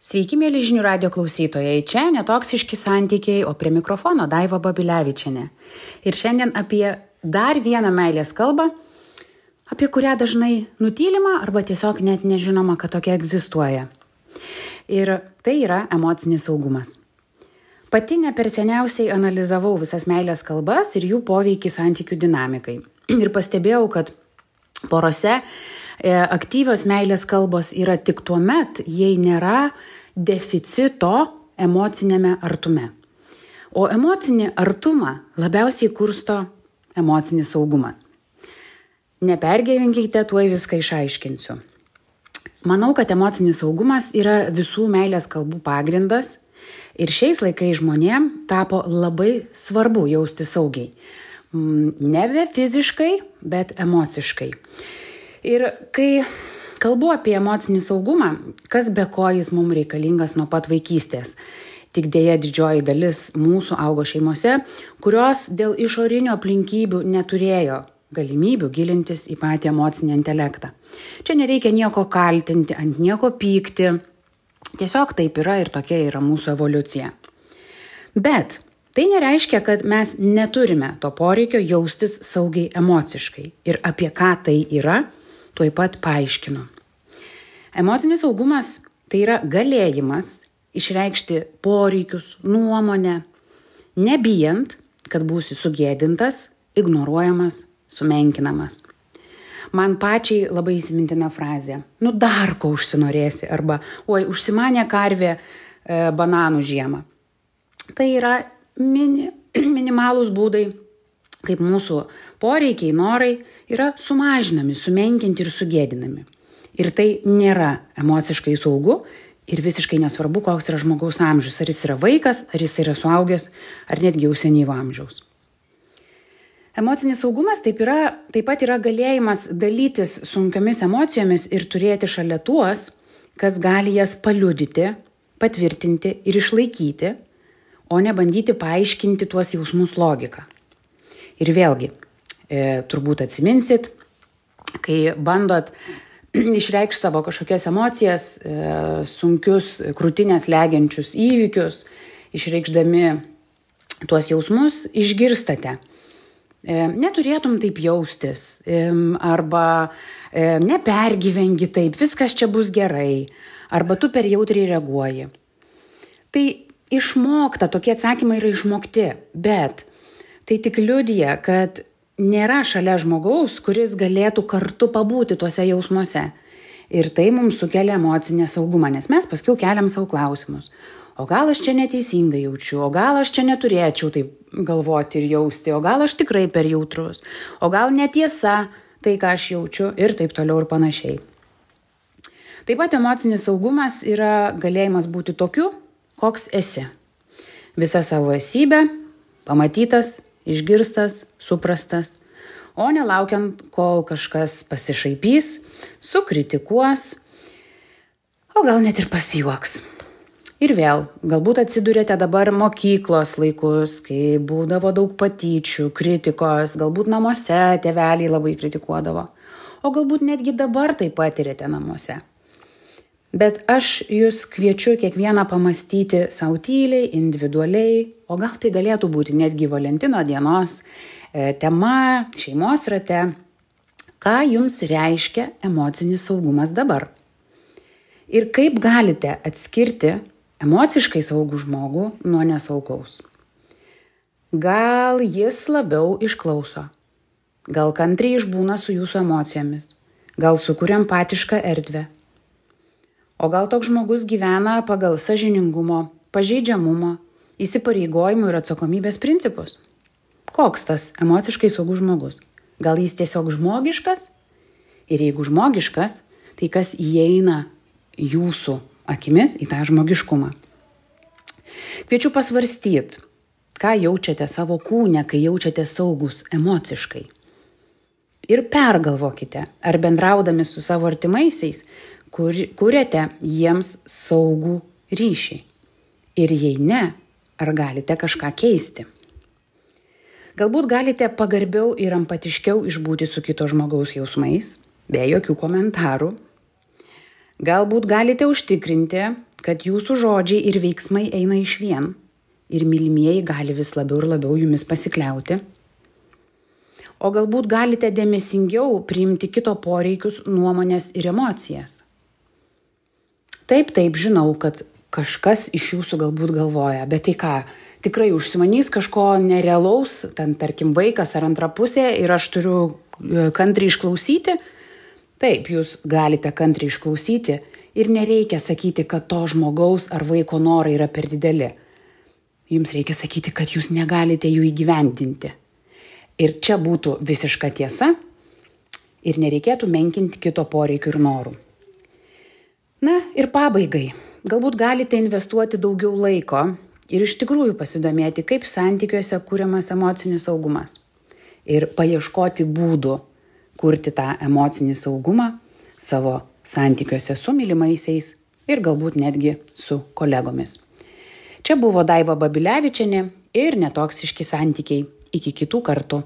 Sveiki, mėly žinių radio klausytojai. Čia netoksiški santykiai, o prie mikrofono Daiva Babilevičiane. Ir šiandien apie dar vieną meilės kalbą, apie kurią dažnai nutylima arba tiesiog net nežinoma, kad tokia egzistuoja. Ir tai yra emocinis saugumas. Pati ne per seniausiai analizavau visas meilės kalbas ir jų poveikį santykių dinamikai. Ir pastebėjau, kad porose E, aktyvios meilės kalbos yra tik tuo met, jei nėra deficito emocinėme artume. O emocinį artumą labiausiai kursto emocinis saugumas. Nepergyvenkite, tuoj viską išaiškinsiu. Manau, kad emocinis saugumas yra visų meilės kalbų pagrindas ir šiais laikais žmonėm tapo labai svarbu jausti saugiai. Mm, nebe fiziškai, bet emociškai. Ir kai kalbu apie emocinį saugumą, kas be ko jis mums reikalingas nuo pat vaikystės. Tik dėja didžioji dalis mūsų augo šeimose, kurios dėl išorinių aplinkybių neturėjo galimybių gilintis į patį emocinį intelektą. Čia nereikia nieko kaltinti, ant nieko pykti. Tiesiog taip yra ir tokia yra mūsų evoliucija. Bet tai nereiškia, kad mes neturime to poreikio jaustis saugiai emociškai. Ir apie ką tai yra, tuoj pat paaiškinu. Emocinis saugumas tai yra galėjimas išreikšti poreikius, nuomonę, nebijant, kad būsi sugėdintas, ignoruojamas, sumenkinamas. Man pačiai labai įsimintina frazė. Nu dar ko užsinorėsi. Arba, oi, užsimanė karvė e, bananų žiemą. Tai yra mini, minimalūs būdai kaip mūsų poreikiai, norai yra sumažinami, sumenkinti ir sugėdinami. Ir tai nėra emociškai saugu ir visiškai nesvarbu, koks yra žmogaus amžius, ar jis yra vaikas, ar jis yra suaugęs, ar netgi jau senyvo amžiaus. Emocinis saugumas taip, yra, taip pat yra galėjimas dalytis sunkiomis emocijomis ir turėti šalia tuos, kas gali jas paliudyti, patvirtinti ir išlaikyti, o ne bandyti paaiškinti tuos jausmus logiką. Ir vėlgi, e, turbūt atsiminsit, kai bandot išreikšti savo kažkokias emocijas, e, sunkius, krūtinės legiančius įvykius, išreikšdami tuos jausmus, išgirstate. E, neturėtum taip jaustis e, arba e, nepergyvengi taip, viskas čia bus gerai, arba tu per jautriai reaguoji. Tai išmokta, tokie atsakymai yra išmokti, bet tai tik liudija, kad nėra šalia žmogaus, kuris galėtų kartu pabūti tuose jausmuose. Ir tai mums sukelia emocinę saugumą, nes mes paskui keliam savo klausimus. O gal aš čia neteisingai jaučiu, o gal aš čia neturėčiau taip galvoti ir jausti, o gal aš tikrai per jautrus, o gal netiesa tai, ką aš jaučiu ir taip toliau ir panašiai. Taip pat emocinis saugumas yra galėjimas būti tokiu, koks esi. Visa savo esybė, pamatytas, išgirstas, suprastas, o nelaukiant, kol kažkas pasišaipys, sukritikuos, o gal net ir pasijuoks. Ir vėl, galbūt atsidurėte dabar mokyklos laikus, kai būdavo daug patyčių, kritikos, galbūt namuose tėveliai labai kritikuodavo, o galbūt netgi dabar tai patirėte namuose. Bet aš jūs kviečiu kiekvieną pamastyti savo tyliai, individualiai, o gal tai galėtų būti netgi Valentino dienos e, tema šeimos rate, ką jums reiškia emocinis saugumas dabar. Ir kaip galite atskirti emociškai saugų žmogų nuo nesaugaus. Gal jis labiau išklauso, gal kantriai išbūna su jūsų emocijomis, gal sukuria empatišką erdvę o gal toks žmogus gyvena pagal sąžiningumo pažeidžiamumo įsipareigojimų ir atsakomybės principus? Koks tas emociškai saugus žmogus? Gal jis tiesiog žmogiškas? Ir jeigu žmogiškas tai kas įeina jūsų akimis į tą žmogiškumą? Kviečiu pasvarstyt ką jaučiate savo kūne kai jaučiatės saugūs emociškai. Ir pergalvokite ar bendraudami su savo artimaisiais kur, kuriate jiems saugų ryšį. Ir jei ne, ar galite kažką keisti. Galbūt galite pagarbiau ir empatiškiau išbūti su kito žmogaus jausmais, be jokių komentarų. Galbūt galite užtikrinti, kad jūsų žodžiai ir veiksmai eina iš vien ir mylimieji gali vis labiau ir labiau jumis pasikliauti. O galbūt galite dėmesingiau priimti kito poreikius, nuomonės ir emocijas. Taip, taip, žinau, kad kažkas iš jūsų galbūt galvoja, bet tai ką, tikrai užsimanys kažko nerealaus, ten tarkim vaikas ar antra pusė ir aš turiu e, kantriai išklausyti. Taip, jūs galite kantriai išklausyti ir nereikia sakyti, kad to žmogaus ar vaiko norai yra per dideli. Jums reikia sakyti, kad jūs negalite jų įgyvendinti. Ir čia būtų visiška tiesa ir nereikėtų menkinti kito poreikių ir norų. Na ir pabaigai. Galbūt galite investuoti daugiau laiko ir iš tikrųjų pasidomėti, kaip santykiuose kūriamas emocinis saugumas. Ir paieškoti būdų kurti tą emocinį saugumą savo santykiuose su mylimaisiais ir galbūt netgi su kolegomis. Čia buvo Daiva Babilevičiane ir netoksiški santykiai. Iki kitų kartų.